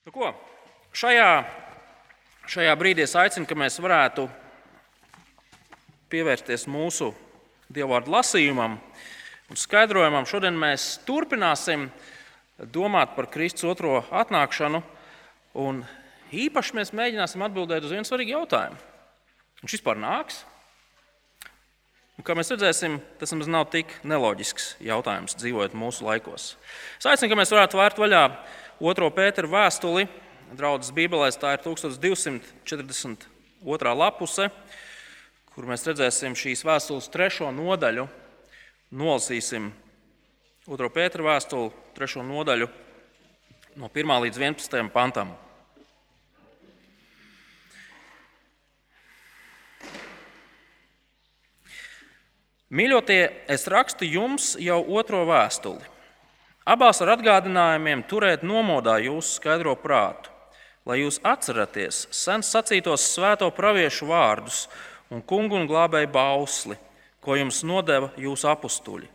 Nu ko, šajā, šajā brīdī es aicinu, ka mēs varētu pievērsties mūsu dievvvārdu lasījumam un skaidrojumam. Šodien mēs turpināsim domāt par Kristus otro atnākšanu, un īpaši mēs mēģināsim atbildēt uz vienu svarīgu jautājumu. Viņš vispār nāks? Un, kā mēs redzēsim, tas nemaz nav tik neloģisks jautājums, dzīvojot mūsu laikos. Es aicinu, ka mēs varētu vērt vaļā otro Pētera vēstuli. Draudzes Bībelē tā ir 1242. lapuse, kur mēs redzēsim šīs vēstules trešo nodaļu. Nolasīsim otro Pētera vēstuli, trešo nodaļu no 1 līdz 11 pantam. Mīļotie, es rakstu jums jau otro vēstuli. Abās ar atgādinājumiem turēt nomodā jūsu skaidro prātu, lai jūs atceraties sen sacītos svēto praviešu vārdus un kungu un glābēju bausli, ko jums nodeva jūsu apstuļi.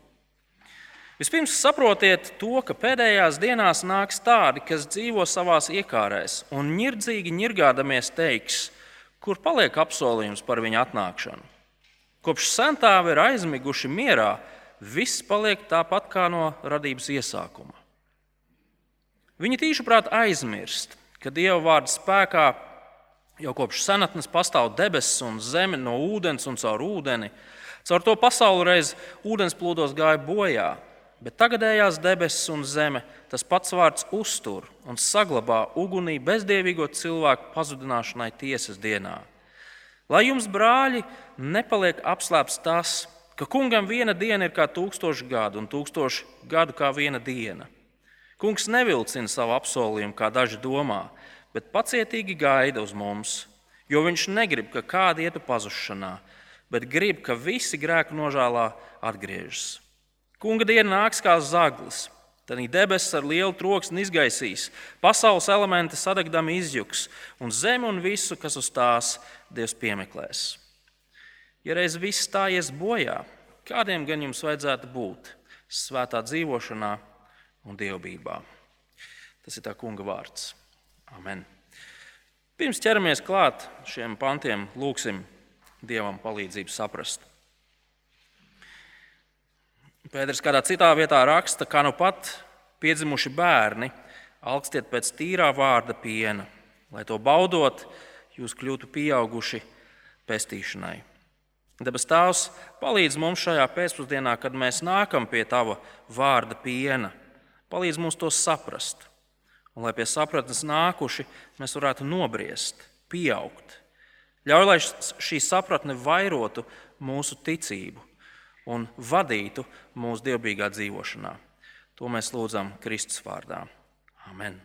Vispirms saprotiet to, ka pēdējās dienās nāks tādi, kas dzīvo savās iekārēs un nirdzīgi nirgādamies teiks, kur paliek apsolījums par viņa atnākšanu. Kopš sentāvi ir aizmiguši mierā, viss paliek tāpat kā no radības iesākuma. Viņi tīšuprāt aizmirst, ka Dieva vārda spēkā jau kopš senatnes pastāv debesis un zeme no ūdens un caur ūdeni. Caur to pasauli reiz ūdens plūdos gāja bojā, bet tagadējās debesis un zeme tas pats vārds uztur un saglabā ugunī bezdievīgo cilvēku pazudināšanai tiesas dienā. Lai jums, brāļi, nepaliek apslēpts tas, ka kungam viena diena ir kā tūkstoši gadu, un tūkstoši gadu kā viena diena. Kungs nevilcina savu apsolījumu, kā daži domā, bet pacietīgi gaida uz mums, jo viņš negrib, ka kādi ietu pazušanā, bet grib, ka visi grēku nožēlā atgriežas. Kunga diena nāks kā zaglis, tad debesis ar lielu troksni izgaisīs, pasaules elementi sadegdami izjuks, un zemi un visu, kas uz tās Dievs piemeklēs. Ja reiz viss stājies bojā, kādiem gan jums vajadzētu būt svētā dzīvošanā un dievbijā? Tas ir tā kunga vārds. Amen. Pirms ķeramies klāt šiem pantiem, lūgsim Dievam palīdzību saprast. Pēters kādā citā vietā raksta, ka nu pat piedzimuši bērni augstiet pēc tīrā vārda piena, lai to baudot, jūs kļūtu pieauguši pestīšanai. Debes Tēvs palīdz mums šajā pēcpusdienā, kad mēs nākam pie Tava vārda piena. Palīdz mums to saprast. Un, lai pie sapratnes nākuši, mēs varētu nobriest, pieaugt. Ļauj, lai šī sapratne vairotu mūsu ticību un vadītu mūsu dievbijīgā dzīvošanā. To mēs lūdzam Kristus vārdā. Amen.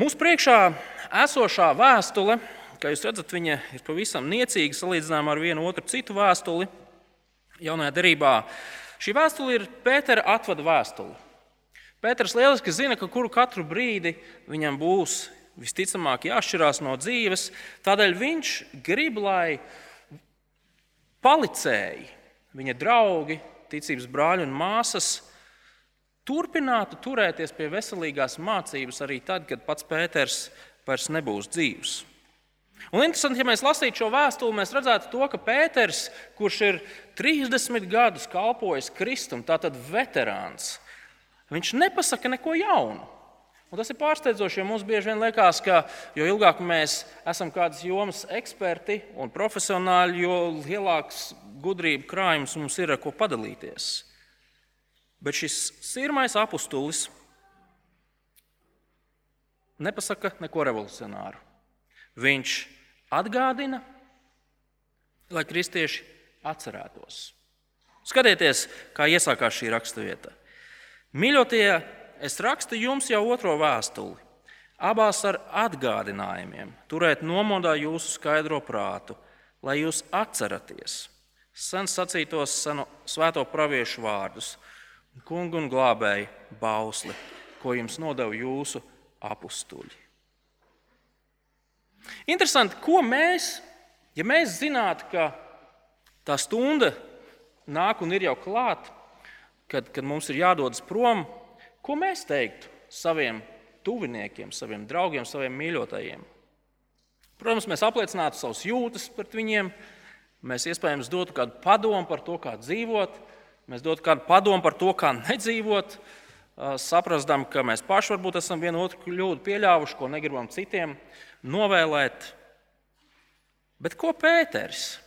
Mūsu priekšā esošā vēstule, kā jūs redzat, viņa ir pavisam niecīga salīdzinājumā ar vienu otru citu vēstuli. Jaunajā derībā šī vēstule ir Pētera atvada vēstule. Pēters lieliski zina, ka kuru katru brīdi viņam būs visticamāk jāšķirās no dzīves. Tādēļ viņš grib, lai palicēji, viņa draugi, ticības brāļi un māsas turpinātu turēties pie veselīgās mācības arī tad, kad pats Pēters vairs nebūs dzīvs. Un interesanti, ja mēs lasītu šo vēstuli, mēs redzētu to, ka Pēters, kurš ir 30 gadus kalpojis Kristum, tātad veterāns, viņš nepasaka neko jaunu. Un tas ir pārsteidzoši, jo mums bieži vien liekas, ka jo ilgāk mēs esam kādas jomas eksperti un profesionāļi, jo lielāks gudrību krājums mums ir ar ko padalīties. Bet šis sirmais apustulis nepasaka neko revolucionāru. Viņš atgādina, lai kristieši atcerētos. Skatieties, kā iesākās šī raksturvieta. Mīļotie, es rakstu jums jau otro vēstuli, abās ar atgādinājumiem, turēt nomodā jūsu skaidro prātu, lai jūs atceraties sen sacītos seno svēto praviešu vārdus kungu un glābēju bausli, ko jums nodeva jūsu apstuļi. Interesanti, ko mēs, ja mēs zinātu, ka tā stunda nāk un ir jau klāta, kad, kad mums ir jādodas prom, ko mēs teiktu saviem tuviniekiem, saviem draugiem, saviem mīļotajiem. Protams, mēs apliecinātu savus jūtas pret viņiem, mēs iespējams dotu kādu padomu par to, kā dzīvot, mēs dotu kādu padomu par to, kā nedzīvot, saprastam, ka mēs paši varbūt esam vienu otru kļūdu pieļāvuši, ko negribam citiem novēlēt. Bet ko Pēters?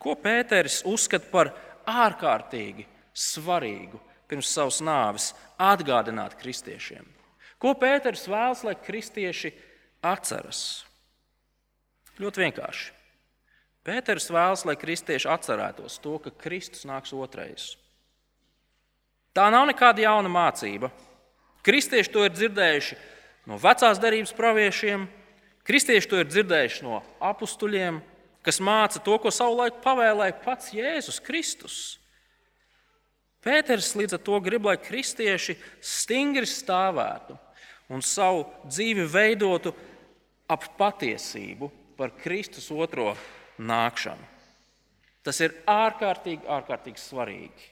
Ko Pēters uzskata par ārkārtīgi svarīgu pirms savas nāves atgādināt kristiešiem? Ko Pēters vēlas, lai kristieši atceras? Ļoti vienkārši. Pēters vēlas, lai kristieši atcerētos to, ka Kristus nāks otrais. Tā nav nekāda jauna mācība. Kristieši to ir dzirdējuši no vecās derības praviešiem, kristieši to ir dzirdējuši no apstuļiem, kas māca to, ko savulaik pavēlēja pats Jēzus Kristus. Pēters līdz ar to grib, lai kristieši stingri stāvētu un savu dzīvi veidotu ap patiesību, par Kristus otro nākšanu. Tas ir ārkārtīgi, ārkārtīgi svarīgi.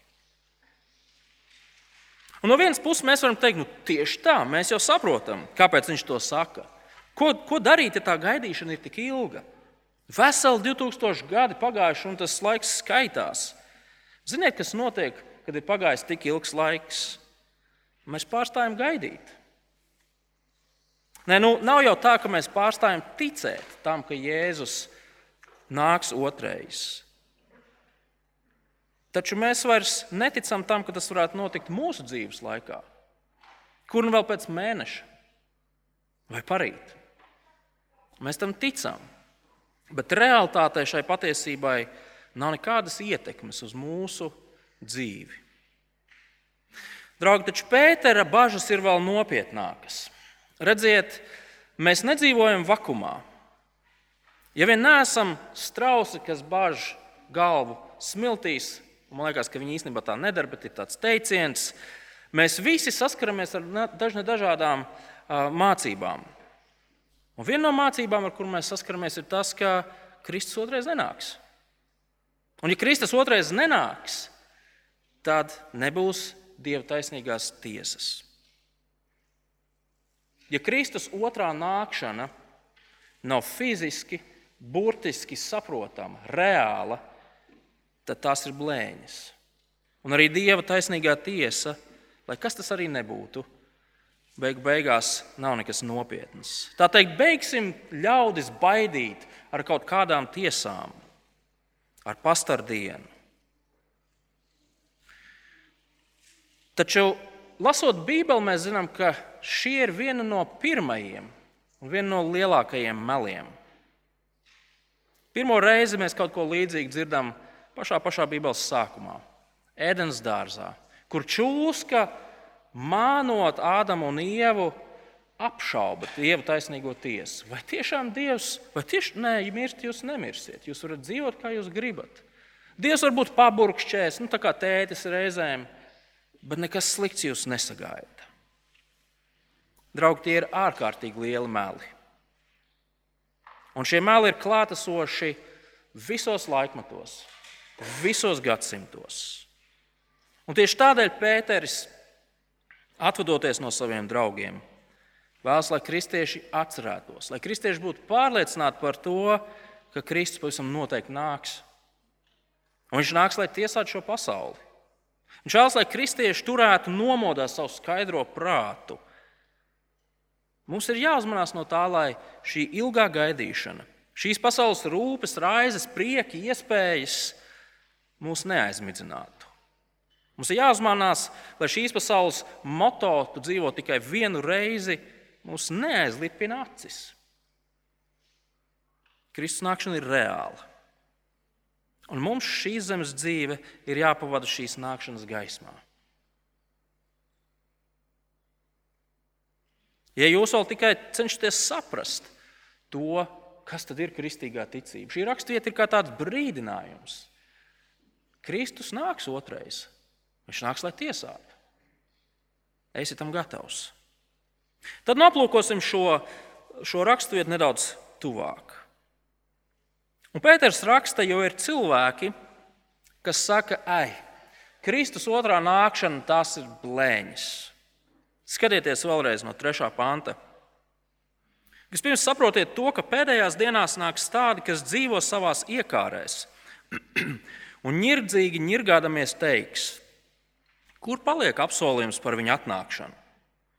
Un no vienas puses mēs varam teikt, nu, tieši tā, mēs jau saprotam, kāpēc viņš to saka. Ko, ko darīt, ja tā gaidīšana ir tik ilga? Veseli 2000 gadi pagājuši, un tas laiks skaitās. Ziniet, kas notiek, kad ir pagājis tik ilgs laiks? Mēs pārstājam gaidīt. Nē, nu, nav jau tā, ka mēs pārstājam ticēt tam, ka Jēzus nāks otrais. Taču mēs vairs neticam tam, ka tas varētu notikt mūsu dzīves laikā, kur nu vēl pēc mēneša vai parīt. Mēs tam ticam, bet realtātē šai patiesībai nav nekādas ietekmes uz mūsu dzīvi. Draugi, taču Pētera bažas ir vēl nopietnākas. Redziet, mēs nedzīvojam vakumā. Ja vien neesam strausi, kas bāž galvu smiltīs, man liekas, ka viņi īstenībā tā nedara, bet ir tāds teiciens, mēs visi saskaramies ar dažne dažādām mācībām. Un viena no mācībām, ar kurām mēs saskaramies, ir tas, ka Kristus otrais nenāks. Un, ja Kristus otrais nenāks, tad nebūs Dieva taisnīgās tiesas. Ja Kristus otrā nākšana nav fiziski, burtiski saprotama, reāla, tad tās ir blēņas. Un arī Dieva taisnīgā tiesa, lai kas tas arī nebūtu, beig beigās nav nekas nopietns. Tā teikt, beigsim ļaudis baidīt ar kaut kādām tiesām, ar pastardienu. Taču lasot Bībeli, mēs zinām, ka šī ir viena no pirmajiem un viena no lielākajiem meliem. Pirmo reizi mēs kaut ko līdzīgu dzirdam pašā, pašā Bībeles sākumā, Ēdens dārzā, kur čūska mānot Ādamu un Ievu apšauba Dieva taisnīgo tiesu. Vai tiešām Dievs, vai tieši nē, ja mirst, jūs nemirsiet, jūs varat dzīvot, kā jūs gribat. Dievs var būt paburkšķēs, nu, tā kā tētis reizēm bet nekas slikts jūs nesagaida. Draugi, tie ir ārkārtīgi lieli meli. Un šie meli ir klātesoši visos laikmatos, visos gadsimtos. Un tieši tādēļ Pēteris, atvadoties no saviem draugiem, vēlas, lai kristieši atcerētos, lai kristieši būtu pārliecināti par to, ka Kristus pavisam noteikti nāks. Un viņš nāks, lai tiesātu šo pasauli. Viņš vēlas, lai kristieši turētu nomodā savu skaidro prātu. Mums ir jāuzmanās no tā, lai šī ilgā gaidīšana, šīs pasaules rūpes, raizes, prieki, iespējas mūs neaizmidzinātu. Mums ir jāuzmanās, lai šīs pasaules moto, tu dzīvo tikai vienu reizi, mūs neaizlipina acis. Kristus nākšana ir reāla. Un mums šī zemes dzīve ir jāpavada šīs nākšanas gaismā. Ja jūs vēl tikai cenšaties saprast to, kas tad ir kristīgā ticība, šī raksturvieta ir kā tāds brīdinājums. Kristus nāks otrais. Viņš nāks, lai tiesātu. Esiet tam gatavs. Tad aplūkosim šo, šo raksturvietu nedaudz tuvāk. Un Pēters raksta, jo ir cilvēki, kas saka, ai, Kristus otrā nākšana tas ir blēņas. Skatieties vēlreiz no 3. panta. Vispirms saprotiet to, ka pēdējās dienās nāks tādi, kas dzīvo savās iekārēs un nirdzīgi nirgādamies teiks, kur paliek apsolījums par viņu atnākšanu.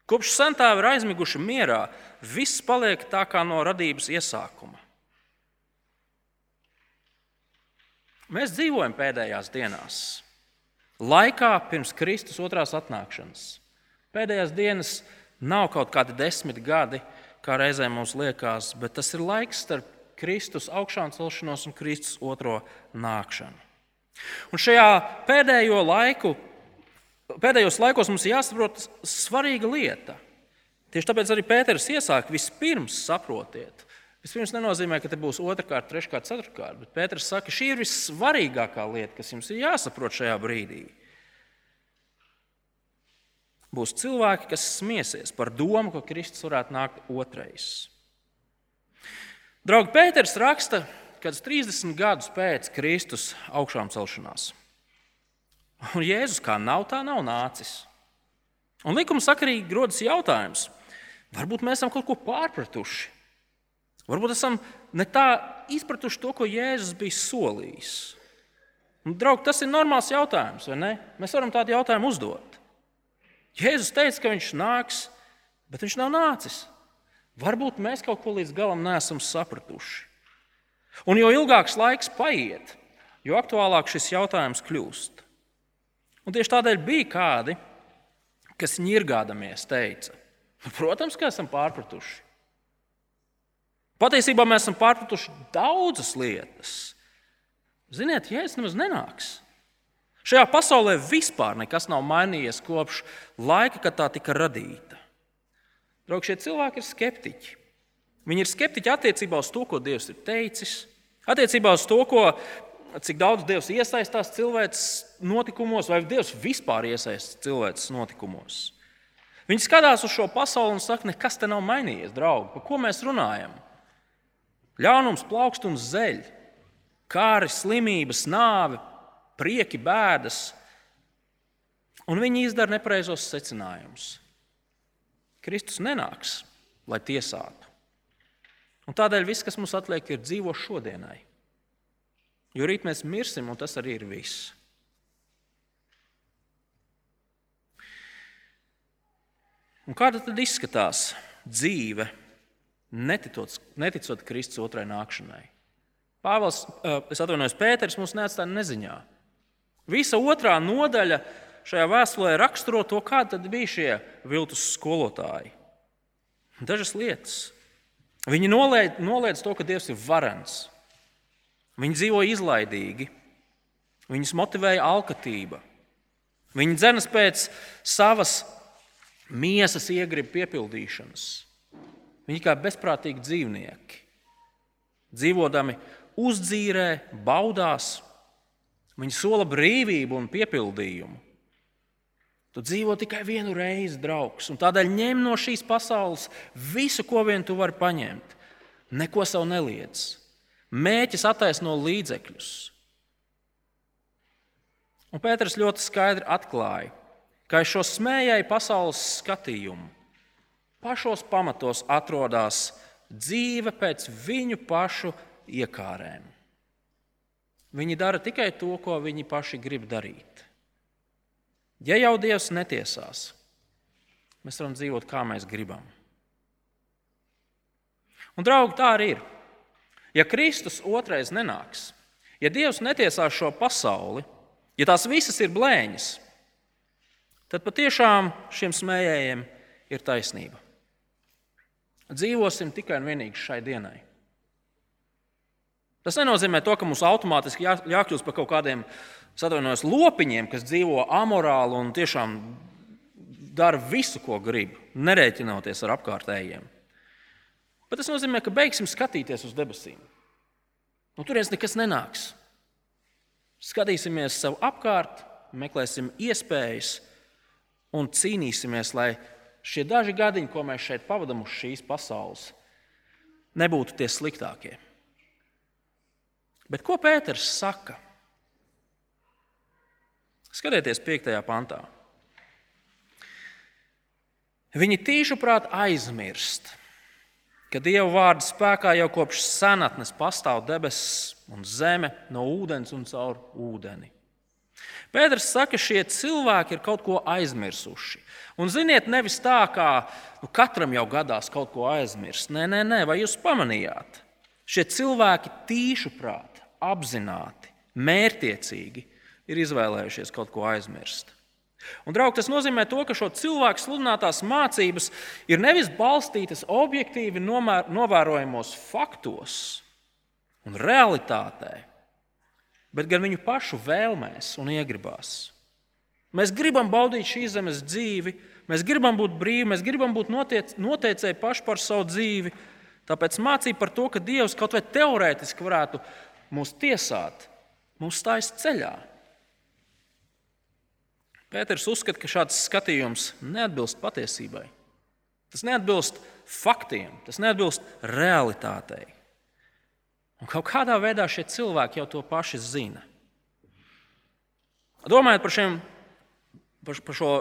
Kopš sentāvi ir aizmiguši mierā, viss paliek tā kā no radības iesākuma. Mēs dzīvojam pēdējās dienās, laikā pirms Kristus otrās atnākšanas. Pēdējās dienas nav kaut kādi desmit gadi, kā reizēm mums liekas, bet tas ir laiks starp Kristus augšām celšanos un Kristus otro nākšanu. Un šajā pēdējo laiku, pēdējos laikos mums ir jāsaprot svarīga lieta. Tieši tāpēc arī Pēters iesāk vispirms saprotiet. Vispirms nenozīmē, ka te būs otrkārt, treškārt, ceturtkārt, bet Pēters saka, šī ir vissvarīgākā lieta, kas jums ir jāsaprot šajā brīdī. Būs cilvēki, kas smiesies par domu, ka Kristus varētu nākt otrais. Draugi, Pēters raksta, kad 30 gadus pēc Kristus augšām celšanās. Un Jēzus kā nav, tā nav nācis. Un likuma sakarīgi rodas jautājums, varbūt mēs esam kaut ko pārpratuši. Varbūt esam ne tā izpratuši to, ko Jēzus bija solījis. Un, draugi, tas ir normāls jautājums, vai ne? Mēs varam tādu jautājumu uzdot. Jēzus teica, ka viņš nāks, bet viņš nav nācis. Varbūt mēs kaut ko līdz galam neesam sapratuši. Un jo ilgāks laiks paiet, jo aktuālāk šis jautājums kļūst. Un tieši tādēļ bija kādi, kas ņirgādamies teica, nu, protams, ka esam pārpratuši. Patiesībā mēs esam pārpratuši daudzas lietas. Ziniet, Jēzus nemaz nenāks. Šajā pasaulē vispār nekas nav mainījies kopš laika, kad tā tika radīta. Draugi, šie cilvēki ir skeptiķi. Viņi ir skeptiķi attiecībā uz to, ko Dievs ir teicis, attiecībā uz to, ko, cik daudz Dievs iesaistās cilvēces notikumos, vai Dievs vispār iesaistās cilvēces notikumos. Viņi skatās uz šo pasauli un saka, nekas te nav mainījies, draugi. Par ko mēs runājam? Ļaunums, plaukstums, zeļ, kāri, slimības, nāve, prieki, bēdas, un viņi izdara nepareizos secinājumus. Kristus nenāks, lai tiesātu. Un tādēļ viss, kas mums atliek, ir dzīvo šodienai. Jo rīt mēs mirsim, un tas arī ir viss. Un kāda tad izskatās dzīve, neticot, neticot Kristus otrai nākšanai? Pāvils, eh, es atvainojos, Pēters mums neatstāja neziņā. Visa otrā nodaļa šajā vēstulē raksturo to, kādi bija šie viltus skolotāji. Dažas lietas. Viņi noliedz, noliedz to, ka Dievs ir varens. Viņi dzīvo izlaidīgi, viņus motivēja alkatība. Viņi dzenas pēc savas miesas iegribu piepildīšanas. Viņi kā bezprātīgi dzīvnieki, dzīvodami uzdzīrē, baudās, Viņi sola brīvību un piepildījumu. Tu dzīvo tikai vienu reizi, draugs, un tādēļ ņem no šīs pasaules visu, ko vien tu vari paņemt. Neko sev neliedz. Mēķis attaisno līdzekļus. Un Pēters ļoti skaidri atklāja, ka aiz šo smējai pasaules skatījumu pašos pamatos atrodas dzīve pēc viņu pašu iekārēm. Viņi dara tikai to, ko viņi paši grib darīt. Ja jau Dievs netiesās, mēs varam dzīvot kā mēs gribam. Un, draugi, tā arī ir. Ja Kristus otrais nenāks, ja Dievs netiesās šo pasauli, ja tās visas ir blēņas, tad patiešām šiem smējējiem ir taisnība. Dzīvosim tikai un vienīgi šai dienai. Tas nenozīmē to, ka mums automātiski jā, jākļūst par kaut kādiem atvainojos, lopiņiem, kas dzīvo amorāli un tiešām dara visu, ko grib, nerēķinoties ar apkārtējiem. Bet tas nozīmē, ka beigsim skatīties uz debesīm. No turienes nekas nenāks. Skatīsimies sev apkārt, meklēsim iespējas un cīnīsimies, lai šie daži gadiņi, ko mēs šeit pavadām uz šīs pasaules, nebūtu tie sliktākie. Bet ko Pēters saka? Skatieties, 5. pantā. Viņi tīšuprāt aizmirst, ka Dieva vārda spēkā jau kopš senatnes pastāv debesis un zeme no ūdens un caur ūdeni. Pēters saka, ka šie cilvēki ir kaut ko aizmirsuši. Un, ziniet, nevis tā, kā nu, katram jau gadās kaut ko aizmirst. Nē, nē, nē, vai jūs pamanījāt? Šie cilvēki tīšu prātā, apzināti, mērķiecīgi ir izvēlējušies kaut ko aizmirst. Un, draugi, tas nozīmē, to, ka šo cilvēku sludinātās mācības ir nevis balstītas objektīvi novērojamos faktos un realitātē, bet gan viņu pašu vēlmēs un iegribās. Mēs gribam baudīt šīs zemes dzīvi, mēs gribam būt brīvi, mēs gribam būt noteicēji paši par savu dzīvi. Tāpēc mācība par to, ka Dievs kaut vai teorētiski varētu mūs tiesāt, mums stājas ceļā. Pēters uzskata, ka šāds skatījums neatbilst patiesībai. Tas neatbilst faktiem, tas neatbilst realitātei. Un kaut kādā veidā šie cilvēki jau to paši zina. Domājot par, šiem, par, par šo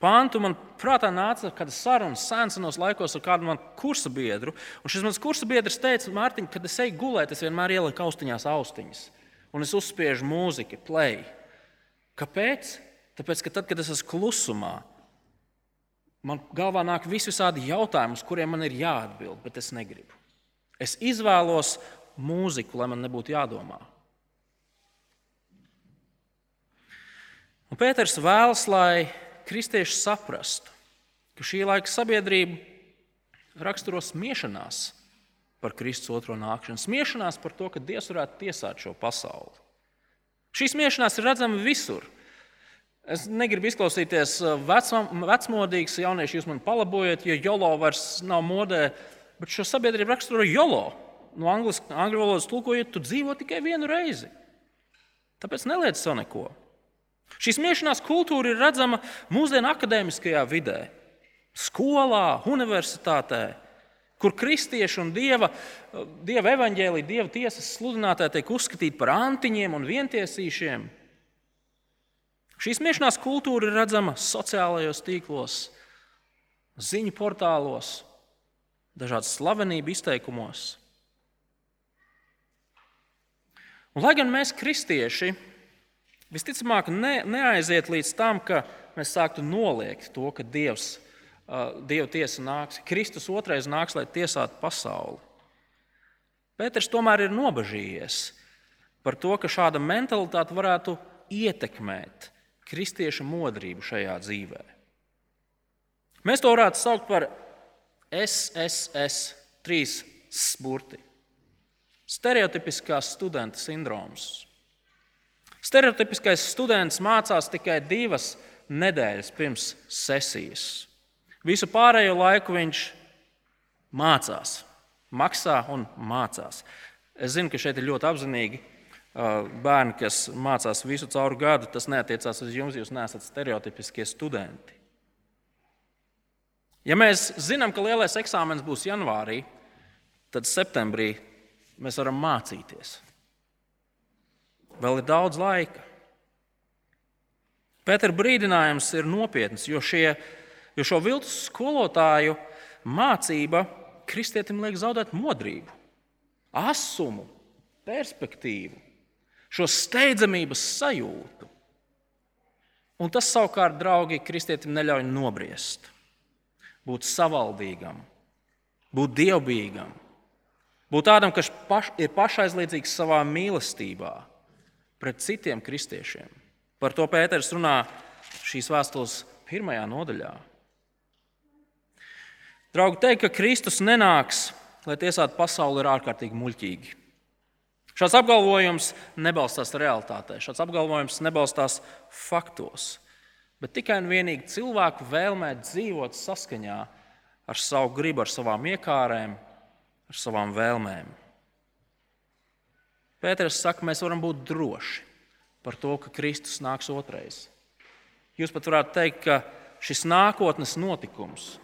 pāntu, man prātā nāca kāda saruna senos laikos ar kādu manu kursa biedru. Un šis mans kursa biedrs teica, Mārtiņ, kad es eju gulēt, es vienmēr ieliku austiņās austiņas. Un es uzspiežu mūziku, play. Kāpēc? Tāpēc, ka tad, kad es esmu klusumā, man galvā nāk visādi jautājumi, uz kuriem man ir jāatbild, bet es negribu. Es izvēlos mūziku, lai man nebūtu jādomā. Un Pēters vēlas, lai kristieši saprastu, ka šī laika sabiedrība raksturo smiešanās par Kristus otro nākšanu, smiešanās par to, ka Dievs varētu tiesāt šo pasauli. Šī smiešanās ir redzama visur. Es negribu izklausīties uh, vecmodīgs, jaunieši, jūs man palabojat, jo jolo vairs nav modē, bet šo sabiedrību raksturo jolo no angļu valodas tulkojot, tu dzīvo tikai vienu reizi. Tāpēc neliec sev neko. Šī smiešanās kultūra ir redzama mūsdienu akadēmiskajā vidē, skolā, universitātē, kur kristieši un dieva, dieva evaņģēlī, dieva tiesas sludinātāji tiek uzskatīti par antiņiem un vientiesīšiem. Šī smiešanās kultūra ir redzama sociālajos tīklos, ziņu portālos, dažādas slavenību izteikumos. Un, lai gan mēs, kristieši, visticamāk ne, neaiziet līdz tam, ka mēs sāktu noliegt to, ka Dievs, Dieva tiesa nāks, Kristus otrais nāks, lai tiesātu pasauli. Pēters tomēr ir nobažījies par to, ka šāda mentalitāte varētu ietekmēt kristiešu modrību šajā dzīvē. Mēs to varētu saukt par SSS, trīs burti. Stereotipiskās studenta sindroms. Stereotipiskais students mācās tikai divas nedēļas pirms sesijas. Visu pārējo laiku viņš mācās, maksā un mācās. Es zinu, ka šeit ir ļoti apzinīgi bērni, kas mācās visu cauru gadu. Tas neatiecās uz jums, jūs neesat stereotipiskie studenti. Ja mēs zinām, ka lielais eksāmenis būs janvārī, tad septembrī mēs varam mācīties. Vēl ir daudz laika. Pētera brīdinājums ir nopietns, jo, šie, jo šo viltus skolotāju mācība kristietim liek zaudēt modrību, asumu, perspektīvu, šo steidzamības sajūtu. Un tas savukārt, draugi, kristietim neļauj nobriest, būt savaldīgam, būt dievbijīgam Būt tādam, kas paš, ir pašaizliedzīgs savā mīlestībā pret citiem kristiešiem. Par to Pēters runā šīs vēstules pirmajā nodaļā. Draugi, teikt, ka Kristus nenāks, lai tiesātu pasauli, ir ārkārtīgi muļķīgi. Šāds apgalvojums nebalstās realitātē, šāds apgalvojums nebalstās faktos, bet tikai un vienīgi cilvēku vēlmē dzīvot saskaņā ar savu gribu, ar savām iekārēm, ar savām vēlmēm. Pēters saka, mēs varam būt droši par to, ka Kristus nāks otrais. Jūs pat varētu teikt, ka šis nākotnes notikums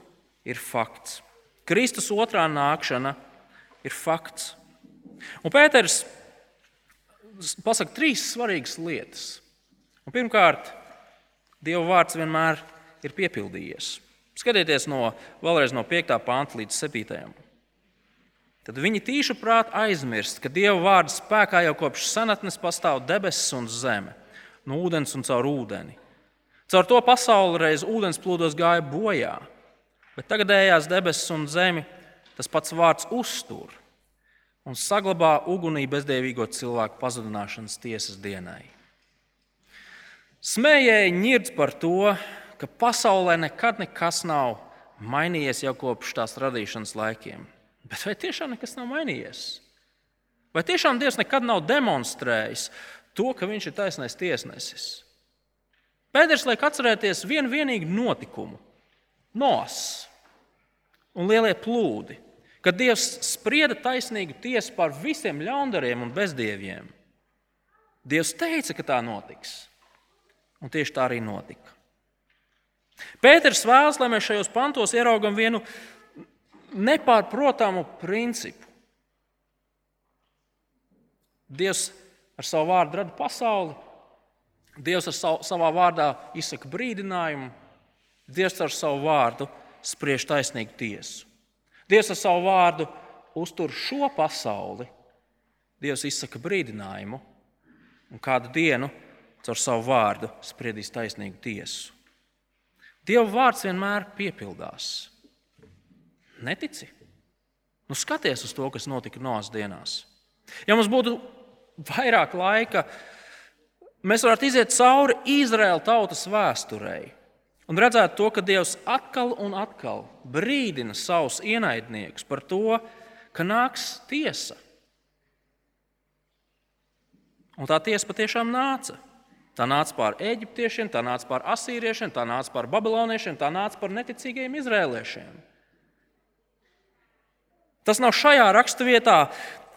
ir fakts. Kristus otrā nākšana ir fakts. Un Pēters pasaka trīs svarīgas lietas. Un pirmkārt, Dieva vārds vienmēr ir piepildījies. Skatieties no, vēlreiz no 5. panta līdz 7. Tad viņi tīšu prāt aizmirst, ka Dieva vārda spēkā jau kopš senatnes pastāv debesis un zeme, no ūdens un caur ūdeni. Caur to pasauli reiz ūdens plūdos gāja bojā, bet tagadējās debesis un zemi tas pats vārds uztur un saglabā ugunī bezdēvīgo cilvēku pazudināšanas tiesas dienai. Smējēji ņirdz par to, ka pasaulē nekad nekas nav mainījies jau kopš tās radīšanas laikiem. Bet vai tiešām nekas nav mainījies? Vai tiešām Dievs nekad nav demonstrējis to, ka Viņš ir taisnais tiesnesis? Pēters liek atcerēties vienu vienīgu notikumu - nos un lielie plūdi, kad Dievs sprieda taisnīgu tiesu par visiem ļaundariem un bezdieviem. Dievs teica, ka tā notiks, un tieši tā arī notika. Pēters vēlas, lai mēs šajos pantos ieraugam vienu nepārprotamu principu. Dievs ar savu vārdu rada pasauli, Dievs ar savu, savā vārdā izsaka brīdinājumu, Dievs ar savu vārdu spriež taisnīgu tiesu. Dievs ar savu vārdu uztur šo pasauli, Dievs izsaka brīdinājumu, un kādu dienu caur savu vārdu spriedīs taisnīgu tiesu. Dieva vārds vienmēr piepildās. Netici? Nu, skaties uz to, kas notika Noās dienās. Ja mums būtu vairāk laika, mēs varētu iziet cauri Izraēla tautas vēsturei un redzēt to, ka Dievs atkal un atkal brīdina savus ienaidniekus par to, ka nāks tiesa. Un tā tiesa patiešām nāca. Tā nāca pār eģiptiešiem, tā nāca pār asīriešiem, tā nāca pār babiloniešiem, tā nāca pār neticīgiem izrēliešiem. Tas nav šajā raksturvietā,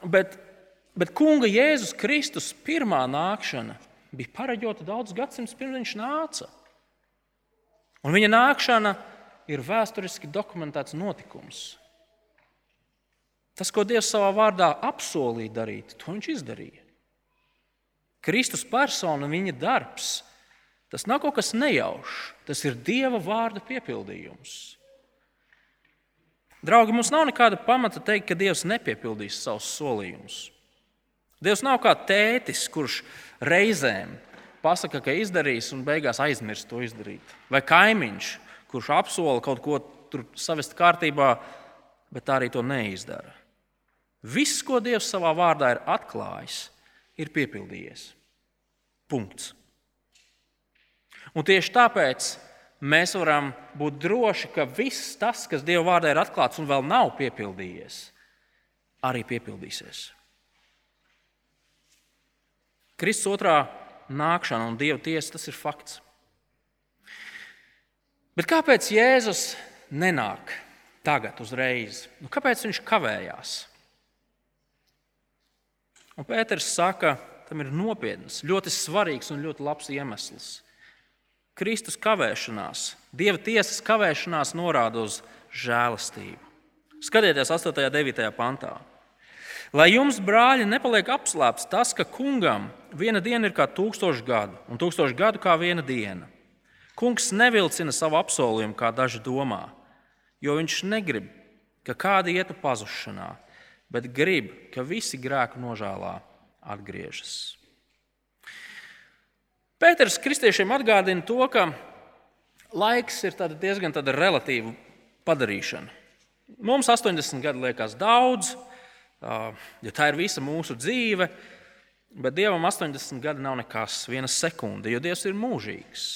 bet, bet Kunga Jēzus Kristus pirmā nākšana bija pareģota daudz gadsimtus pirms viņš nāca. Un viņa nākšana ir vēsturiski dokumentēts notikums. Tas, ko Dievs savā vārdā apsolīja darīt, to viņš izdarīja. Kristus persona un viņa darbs, tas nav kaut kas nejaušs, tas ir Dieva vārda piepildījums. Draugi, mums nav nekāda pamata teikt, ka Dievs nepiepildīs savus solījumus. Dievs nav kā tētis, kurš reizēm pasakā, ka izdarīs, un beigās aizmirst to izdarīt. Vai kaimiņš, kurš apsola kaut ko savest kārtībā, bet tā arī to neizdara. Viss, ko Dievs savā vārdā ir atklājis, ir piepildījies. Punkts. Un tieši tāpēc mēs varam būt droši, ka viss tas, kas Dieva vārdā ir atklāts un vēl nav piepildījies, arī piepildīsies. Kristus otrā nākšana un Dieva tiesa tas ir fakts. Bet kāpēc Jēzus nenāk tagad, uzreiz? Nu, kāpēc viņš kavējās? Un Pēters saka, tam ir nopietns, ļoti svarīgs un ļoti labs iemesls. Kristus kavēšanās, Dieva tiesas kavēšanās norāda uz žēlastību. Skatieties, 8. un 9. pantā. Lai jums, brāļi, nepaliek apslēpts tas, ka kungam viena diena ir kā tūkstoš gadu, un tūkstoš gadu kā viena diena. Kungs nevilcina savu apsolījumu, kā daži domā, jo viņš negrib, ka kādi ietu pazušanā, bet grib, ka visi grēku nožēlā atgriežas. Pēters kristiešiem atgādina to, ka laiks ir tāda diezgan tāda relatīva padarīšana. Mums 80 gadi liekas daudz, ja tā ir visa mūsu dzīve, bet Dievam 80 gadi nav nekas, viena sekunde, jo Dievs ir mūžīgs.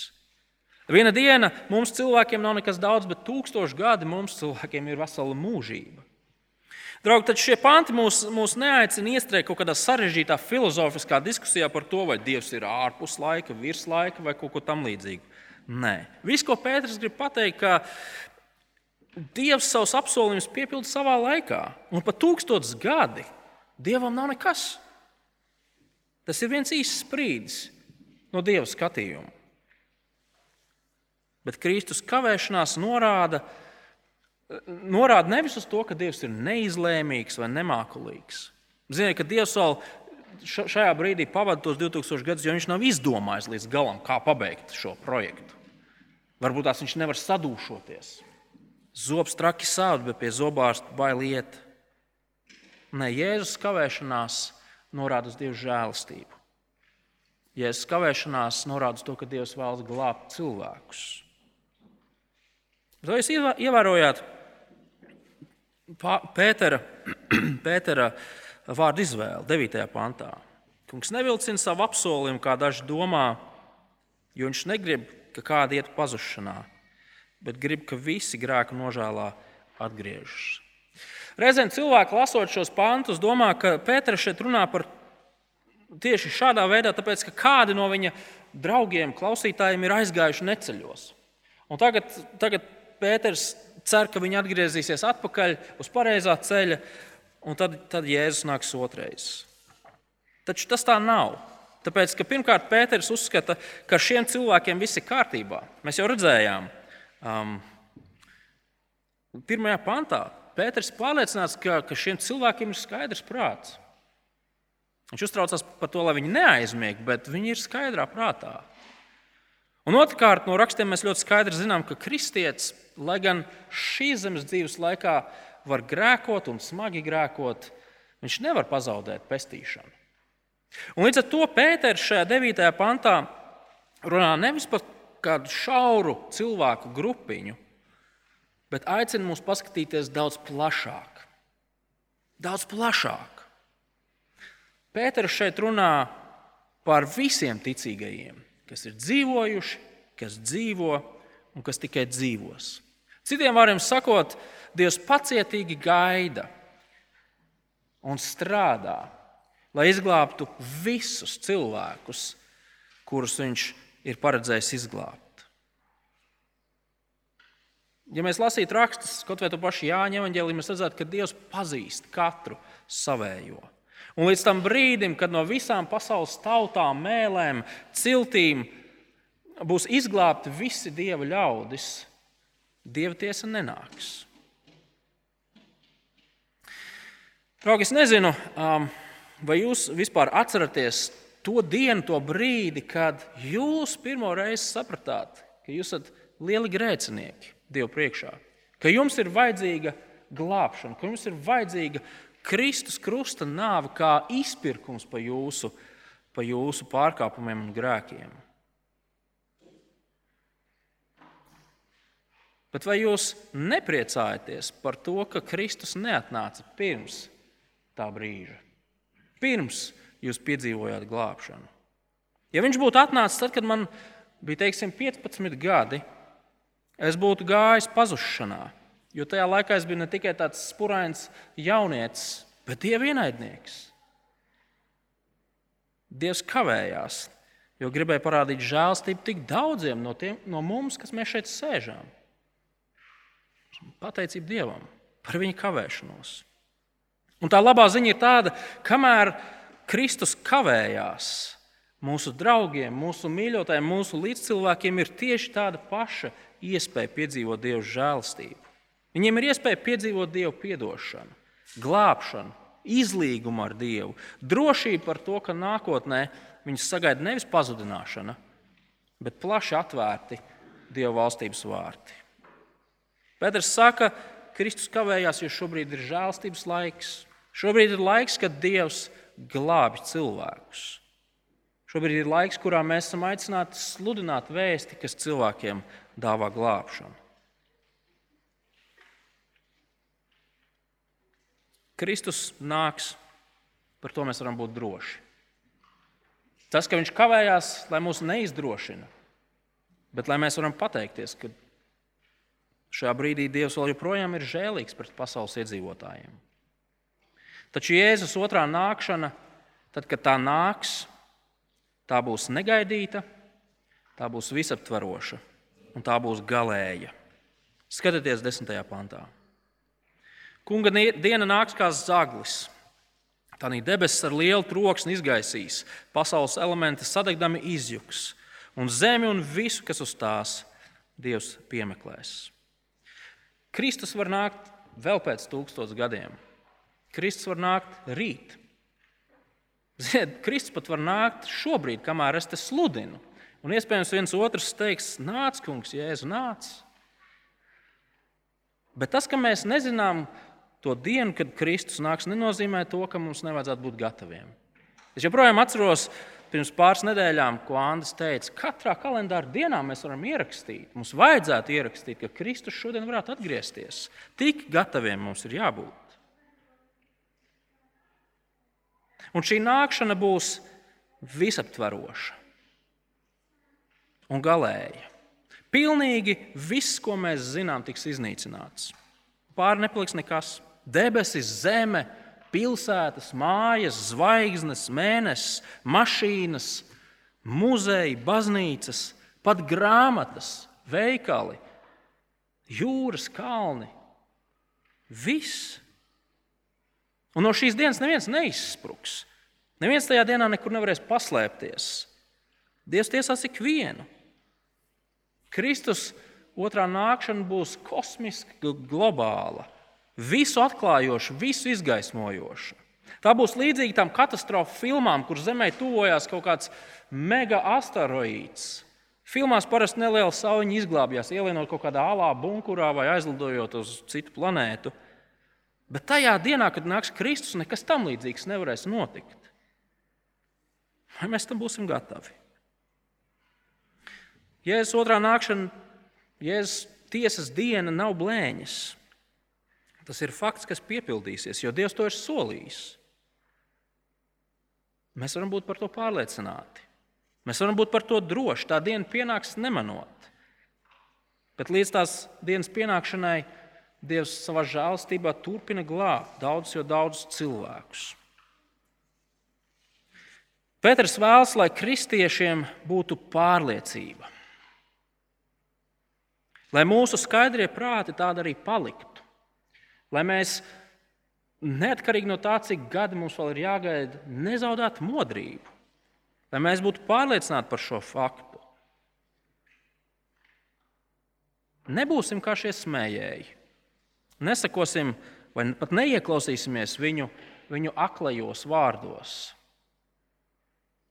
Viena diena mums cilvēkiem nav nekas daudz, bet tūkstoši gadi mums cilvēkiem ir vesela mūžība. Draugi, tad šie panti mūs, mūs neaicina iestrēgt kaut kādā sarežģītā filozofiskā diskusijā par to, vai Dievs ir ārpus laika, virs laika vai kaut ko tamlīdzīgu. Nē, viss, ko Pēters grib pateikt, ka Dievs savus apsolījumus piepilda savā laikā, un pat tūkstotis gadi Dievam nav nekas. Tas ir viens īsts brīdis no Dieva skatījuma. Bet Kristus kavēšanās norāda, norāda nevis uz to, ka Dievs ir neizlēmīgs vai nemākulīgs. Ziniet, ka Dievs vēl šajā brīdī pavadīja tos 2000 gadus, jo viņš nav izdomājis līdz galam, kā pabeigt šo projektu. Varbūt tās viņš nevar sadūšoties. Zobs traki sāp, bet pie zobārsta bail iet. Nē, Jēzus kavēšanās norāda uz Dieva žēlastību. Jēzus kavēšanās norāda uz to, ka Dievs vēlas glābt cilvēkus. Vai jūs ievērojāt Pētera, Pētera vārdu izvēli 9. pantā? Kungs nevilcina savu apsolījumu, kā daži domā, jo viņš negrib, ka kāda iet pazušanā, bet grib, ka visi grēku nožēlā atgriežas. Reizēm cilvēki, lasot šos pantus, domā, ka Pēters šeit runā par tieši šādā veidā, tāpēc ka kādi no viņa draugiem, klausītājiem ir aizgājuši neceļos. Un tagad, tagad Pēters cer, ka viņi atgriezīsies atpakaļ uz pareizā ceļa, un tad, tad Jēzus nāks otrais. Taču tas tā nav. Tāpēc, ka pirmkārt, Pēters uzskata, ka šiem cilvēkiem viss ir kārtībā. Mēs jau redzējām, um, pirmajā pantā Pēters pārliecināts, ka, ka šiem cilvēkiem ir skaidrs prāts. Viņš uztraucās par to, lai viņi neaizmieg, bet viņi ir skaidrā prātā. Un otrkārt, no rakstiem mēs ļoti skaidri zinām, ka kristietis, lai gan šīs zemes dzīves laikā var grēkot un smagi grēkot, viņš nevar pazaudēt pestīšanu. Un līdz ar to Pēters šajā 9. pantā runā nevis par kādu šauru cilvēku grupiņu, bet aicina mūs paskatīties daudz plašāk. Daudz plašāk. Pēters šeit runā par visiem ticīgajiem, kas ir dzīvojuši, kas dzīvo un kas tikai dzīvos. Citiem vārdiem sakot, Dievs pacietīgi gaida un strādā lai izglābtu visus cilvēkus, kurus viņš ir paredzējis izglābt. Ja mēs lasītu rakstus, kaut vai to pašu Jāņa evanģēlī, mēs redzētu, ka Dievs pazīst katru savējo. Un līdz tam brīdim, kad no visām pasaules tautām, mēlēm, ciltīm būs izglābti visi dieva ļaudis, dieva tiesa nenāks. Draugi, es nezinu, um, vai jūs vispār atceraties to dienu, to brīdi, kad jūs pirmo reizi sapratāt, ka jūs esat lieli grēcinieki Dievu priekšā, ka jums ir vajadzīga glābšana, ka jums ir vajadzīga Kristus krusta nāve kā izpirkums par jūsu, pa jūsu pārkāpumiem un grēkiem. Bet vai jūs nepriecājaties par to, ka Kristus neatnāca pirms tā brīža? pirms jūs piedzīvojāt glābšanu. Ja viņš būtu atnācis tad, kad man bija teiksim, 15 gadi, es būtu gājis pazušanā. Jo tajā laikā es biju ne tikai tāds spurains jaunietis, bet dieva ienaidnieks. Dievs kavējās, jo gribēja parādīt žēlstību tik daudziem no, tiem, no mums, kas mēs šeit sēžam. Pateicība Dievam par viņa kavēšanos. Un tā labā ziņa ir tāda, kamēr Kristus kavējās, mūsu draugiem, mūsu mīļotājiem, mūsu līdzcilvēkiem ir tieši tāda paša iespēja piedzīvot Dieva žēlstību. Viņiem ir iespēja piedzīvot Dieva atdošanu, glābšanu, izlīgumu ar Dievu, drošību par to, ka nākotnē viņus sagaida nevis pazudināšana, bet plaši atvērti Dieva valstības vārti. Pēters saka, Kristus kavējās, jo šobrīd ir žēlstības laiks. Šobrīd ir laiks, kad Dievs glābi cilvēkus. Šobrīd ir laiks, kurā mēs esam aicināti sludināt vēsti, kas cilvēkiem dāvā glābšanu. Kristus nāks, par to mēs varam būt droši. Tas, ka viņš kavējās, lai mūs neizdrošina, bet lai mēs varam pateikties, ka šajā brīdī Dievs vēl joprojām ir žēlīgs pret pasaules iedzīvotājiem. Taču Jēzus otrā nākšana, tad, kad tā nāks, tā būs negaidīta, tā būs visaptveroša un tā būs galēja. Skatieties, desmitajā pantā. Kunga diena nāks kā zaglis. Tā debesis ar lielu troksni izgaisīs, pasaules elementi sadegdami izjuks, un zemi un visu, kas uz tās Dievs piemeklēs. Kristus var nākt vēl pēc tūkstošiem gadiem. Kristus var nākt rīt. Ziniet, Kristus pat var nākt šobrīd, kamēr es te sludinu. Un iespējams, viens otrs teiks, nāc, kungs, jēzu, nāc. Bet tas, ka mēs nezinām to dienu, kad Kristus nāks, nenozīmē to, ka mums nevajadzētu būt gataviem. Es joprojām atceros, pirms pāris nedēļām, ko Andris teica, katrā kalendāra dienā mēs varam ierakstīt, mums vajadzētu ierakstīt, ka Kristus šodien varētu atgriezties. Tik gataviem mums ir jābūt. Un šī nākšana būs visaptvaroša un galēja. Pilnīgi viss, ko mēs zinām, tiks iznīcināts. Pāri nepaliks nekas. Debesis, zeme, pilsētas, mājas, zvaigznes, mēnesis, mašīnas, muzeji, baznīcas, pat grāmatas, veikali, jūras kalni. Viss. Un no šīs dienas neviens neizspruks. Neviens tajā dienā nekur nevarēs paslēpties. Dievs tiesās ikvienu. Kristus otrā nākšana būs kosmiska, globāla, visu atklājoša, visu izgaismojoša. Tā būs līdzīga tam katastrofu filmām, kur Zemē tuvojās kaut kāds mega asteroīds. Filmās parasti neliela sauļiņa izglābjās, ielienot kaut kādā alā bunkurā vai aizlidojot uz citu planētu. Bet tajā dienā, kad nāks Kristus, nekas tam līdzīgs nevarēs notikt. Vai mēs tam būsim gatavi? Jēzus otrā nākšana, Jēzus tiesas diena nav blēņas. Tas ir fakts, kas piepildīsies, jo Dievs to ir solījis. Mēs varam būt par to pārliecināti. Mēs varam būt par to droši. Tā diena pienāks nemanot. Bet līdz tās dienas pienākšanai Dievs savā žēlstībā turpina glābt daudzus, jo daudzus cilvēkus. Pēters vēlas, lai kristiešiem būtu pārliecība lai mūsu skaidrie prāti tādi arī paliktu. Lai mēs, neatkarīgi no tā, cik gadi mums vēl ir jāgaida, nezaudētu modrību, lai mēs būtu pārliecināti par šo faktu. Nebūsim kā šie smējēji. Nesakosim vai pat neieklausīsimies viņu, viņu aklajos vārdos.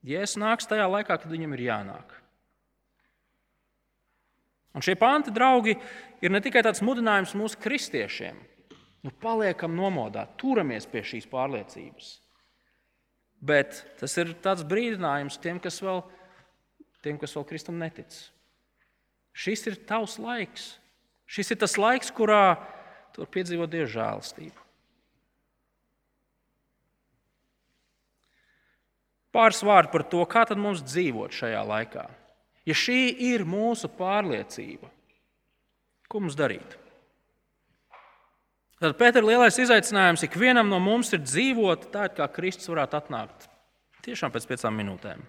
Jēzus nāks tajā laikā, kad viņam ir jānāk. Un šie panti, draugi, ir ne tikai tāds mudinājums mūsu kristiešiem. Nu, paliekam nomodā, turamies pie šīs pārliecības. Bet tas ir tāds brīdinājums tiem, kas vēl, tiem, kas vēl Kristum netic. Šis ir tavs laiks. Šis ir tas laiks, kurā tu vari piedzīvot Dieva žēlastību. Pāris vārdi par to, kā mums dzīvot šajā laikā. Ja šī ir mūsu pārliecība, ko mums darīt? Tad Pētera lielais izaicinājums ikvienam no mums ir dzīvot tā, kā Kristus varētu atnākt. Tiešām pēc piecām minūtēm.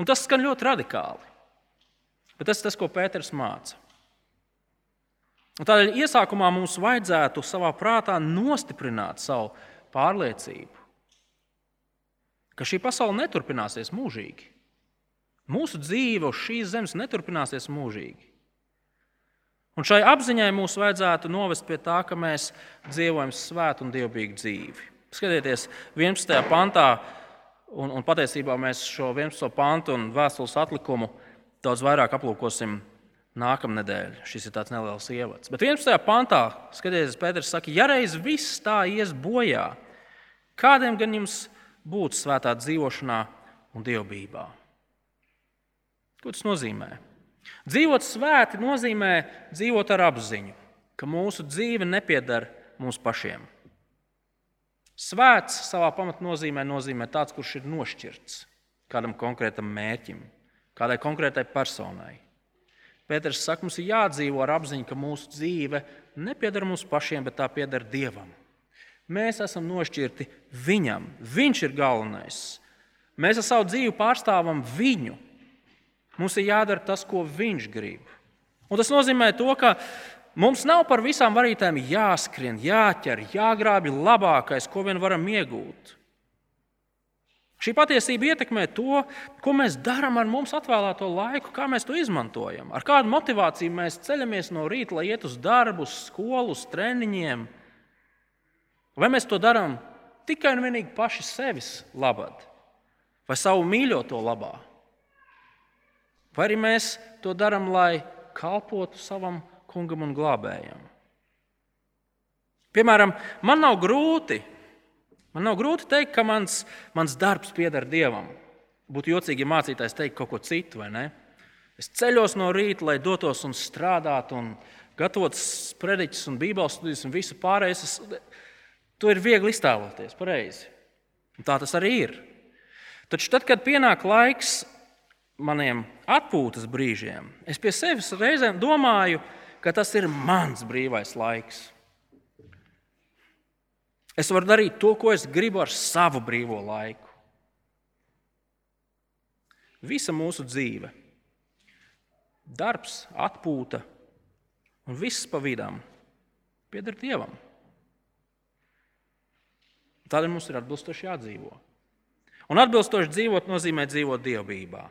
Un tas skan ļoti radikāli. Bet tas ir tas, ko Pēters māca. Un tādēļ iesākumā mums vajadzētu savā prātā nostiprināt savu pārliecību, ka šī pasaule neturpināsies mūžīgi. Mūsu dzīve uz šīs zemes neturpināsies mūžīgi. Un šai apziņai mums vajadzētu novest pie tā, ka mēs dzīvojam svētu un dievbijīgu dzīvi. Skatieties, 11. pantā, un, un patiesībā mēs šo 11. pantu un vēstules atlikumu daudz vairāk aplūkosim nākamnedēļ. Šis ir tāds neliels ievads. Bet 11. pantā, skatieties, Pēters saka, ja reiz viss tā ies bojā, kādiem gan jums būtu svētā dzīvošanā un dievbijībā? Ko tas nozīmē? Dzīvot svēti nozīmē dzīvot ar apziņu, ka mūsu dzīve nepieder mums pašiem. Svēts savā pamatnozīmē nozīmē tāds, kurš ir nošķirts kādam konkrētam mērķim, kādai konkrētai personai. Pēters saka, mums ir jādzīvo ar apziņu, ka mūsu dzīve nepieder mums pašiem, bet tā pieder Dievam. Mēs esam nošķirti Viņam. Viņš ir galvenais. Mēs ar savu dzīvi pārstāvam Viņu. Mums ir jādara tas, ko viņš grib. Un tas nozīmē to, ka mums nav par visām varītēm jāskrien, jāķer, jāgrābj labākais, ko vien varam iegūt. Šī patiesība ietekmē to, ko mēs darām ar mums atvēlēto laiku, kā mēs to izmantojam. Ar kādu motivāciju mēs ceļamies no rīta, lai iet uz darbu, uz skolu, uz treniņiem. Vai mēs to darām tikai un vienīgi paši sevis labad, vai savu mīļoto labā? Vai arī mēs to darām, lai kalpotu savam kungam un glābējam? Piemēram, man nav grūti, man nav grūti teikt, ka mans, mans darbs pieder Dievam. Būtu jocīgi, ja mācītājs teikt kaut ko citu, vai ne? Es ceļos no rīta, lai dotos un strādātu, un gatavotu sprediķus, un bībeles studijas, un visu pārējo. To ir viegli iztēloties, pareizi. Un tā tas arī ir. Taču tad, kad pienāk laiks maniem atpūtas brīžiem, es pie sevis reizēm domāju, ka tas ir mans brīvais laiks. Es varu darīt to, ko es gribu ar savu brīvo laiku. Visa mūsu dzīve, darbs, atpūta un viss pa vidam pieder Dievam. Tādēļ mums ir atbilstoši jādzīvo. Un atbilstoši dzīvot nozīmē dzīvot dievbijā.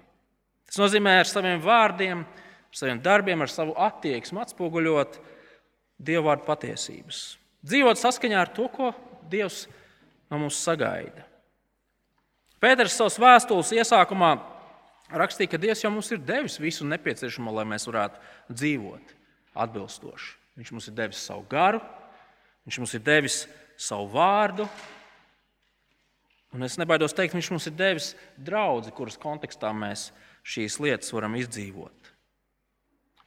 Tas nozīmē ar saviem vārdiem, ar saviem darbiem, ar savu attieksmi atspoguļot dievu vārdu patiesības. Dzīvot saskaņā ar to, ko Dievs no mums sagaida. Pēters savas vēstules iesākumā rakstīja, ka Dievs jau mums ir devis visu nepieciešamo, lai mēs varētu dzīvot atbilstoši. Viņš mums ir devis savu garu, viņš mums ir devis savu vārdu, Un es nebaidos teikt, viņš mums ir devis draugu, kuras kontekstā mēs šīs lietas varam izdzīvot.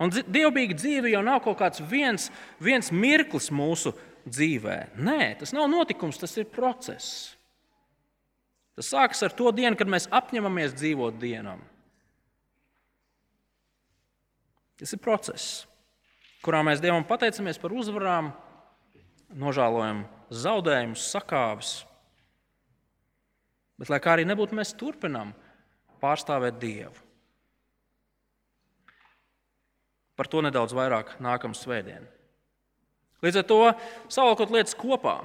Un dievbijīga dzīve jau nav kaut kāds viens, viens mirklis mūsu dzīvē. Nē, tas nav notikums, tas ir process. Tas sākas ar to dienu, kad mēs apņemamies dzīvot dienam. Tas ir process, kurā mēs Dievam pateicamies par uzvarām, nožēlojam zaudējumus, sakāves Bet, lai kā arī nebūtu, mēs turpinām pārstāvēt Dievu. Par to nedaudz vairāk nākamā svētdienā. Līdz ar to savalkot lietas kopā,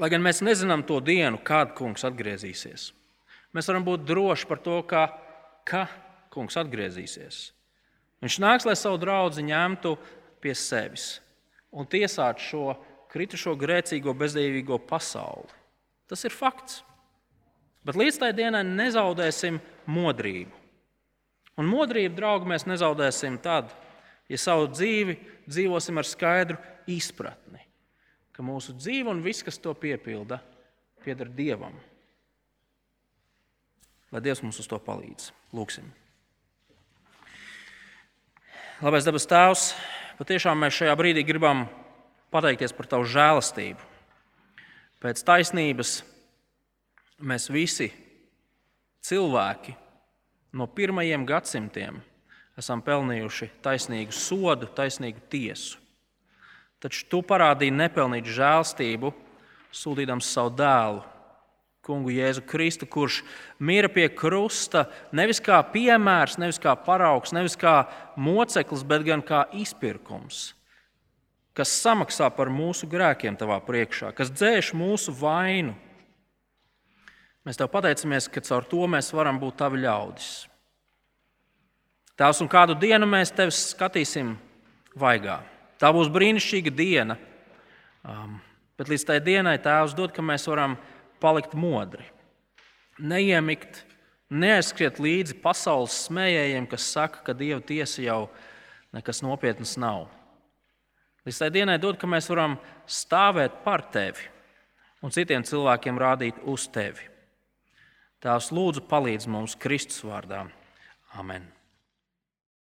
lai gan mēs nezinām to dienu, kad kungs atgriezīsies, mēs varam būt droši par to, ka, ka kungs atgriezīsies. Viņš nāks, lai savu draugu ņemtu pie sevis un tiesātu šo kritušo, grēcīgo, bezdīvīgo pasauli. Tas ir fakts. Bet līdz tai dienai nezaudēsim modrību. Un modrību, draugi, mēs nezaudēsim tad, ja savu dzīvi dzīvosim ar skaidru izpratni, ka mūsu dzīve un viss, kas to piepilda, pieder Dievam. Lai Dievs mums uz to palīdz. Lūksim. Labais dabas Tēvs, patiešām mēs šajā brīdī gribam pateikties par Tavu žēlastību. Pēc taisnības Mēs visi cilvēki no pirmajiem gadsimtiem esam pelnījuši taisnīgu sodu, taisnīgu tiesu. Taču tu parādīji nepelnītu žēlstību, sūtījams savu dēlu, Kungu Jēzu Kristu, kurš mira pie krusta nevis kā piemērs, nevis kā paraugs, nevis kā moceklis, bet gan kā izpirkums, kas samaksā par mūsu grēkiem tavā priekšā, kas dzēš mūsu vainu Mēs tev pateicamies, ka caur to mēs varam būt tavi ļaudis. Tēvs, un kādu dienu mēs tevi skatīsim vaigā. Tā būs brīnišķīga diena. Um, bet līdz tai dienai Tēvs dod, ka mēs varam palikt modri. Neiemikt, neaizskriet līdzi pasaules smējējiem, kas saka, ka Dieva tiesa jau nekas nopietns nav. Līdz tai dienai dod, ka mēs varam stāvēt par tevi un citiem cilvēkiem rādīt uz tevi. Tās lūdzu palīdz mums Kristus vārdā. Amen.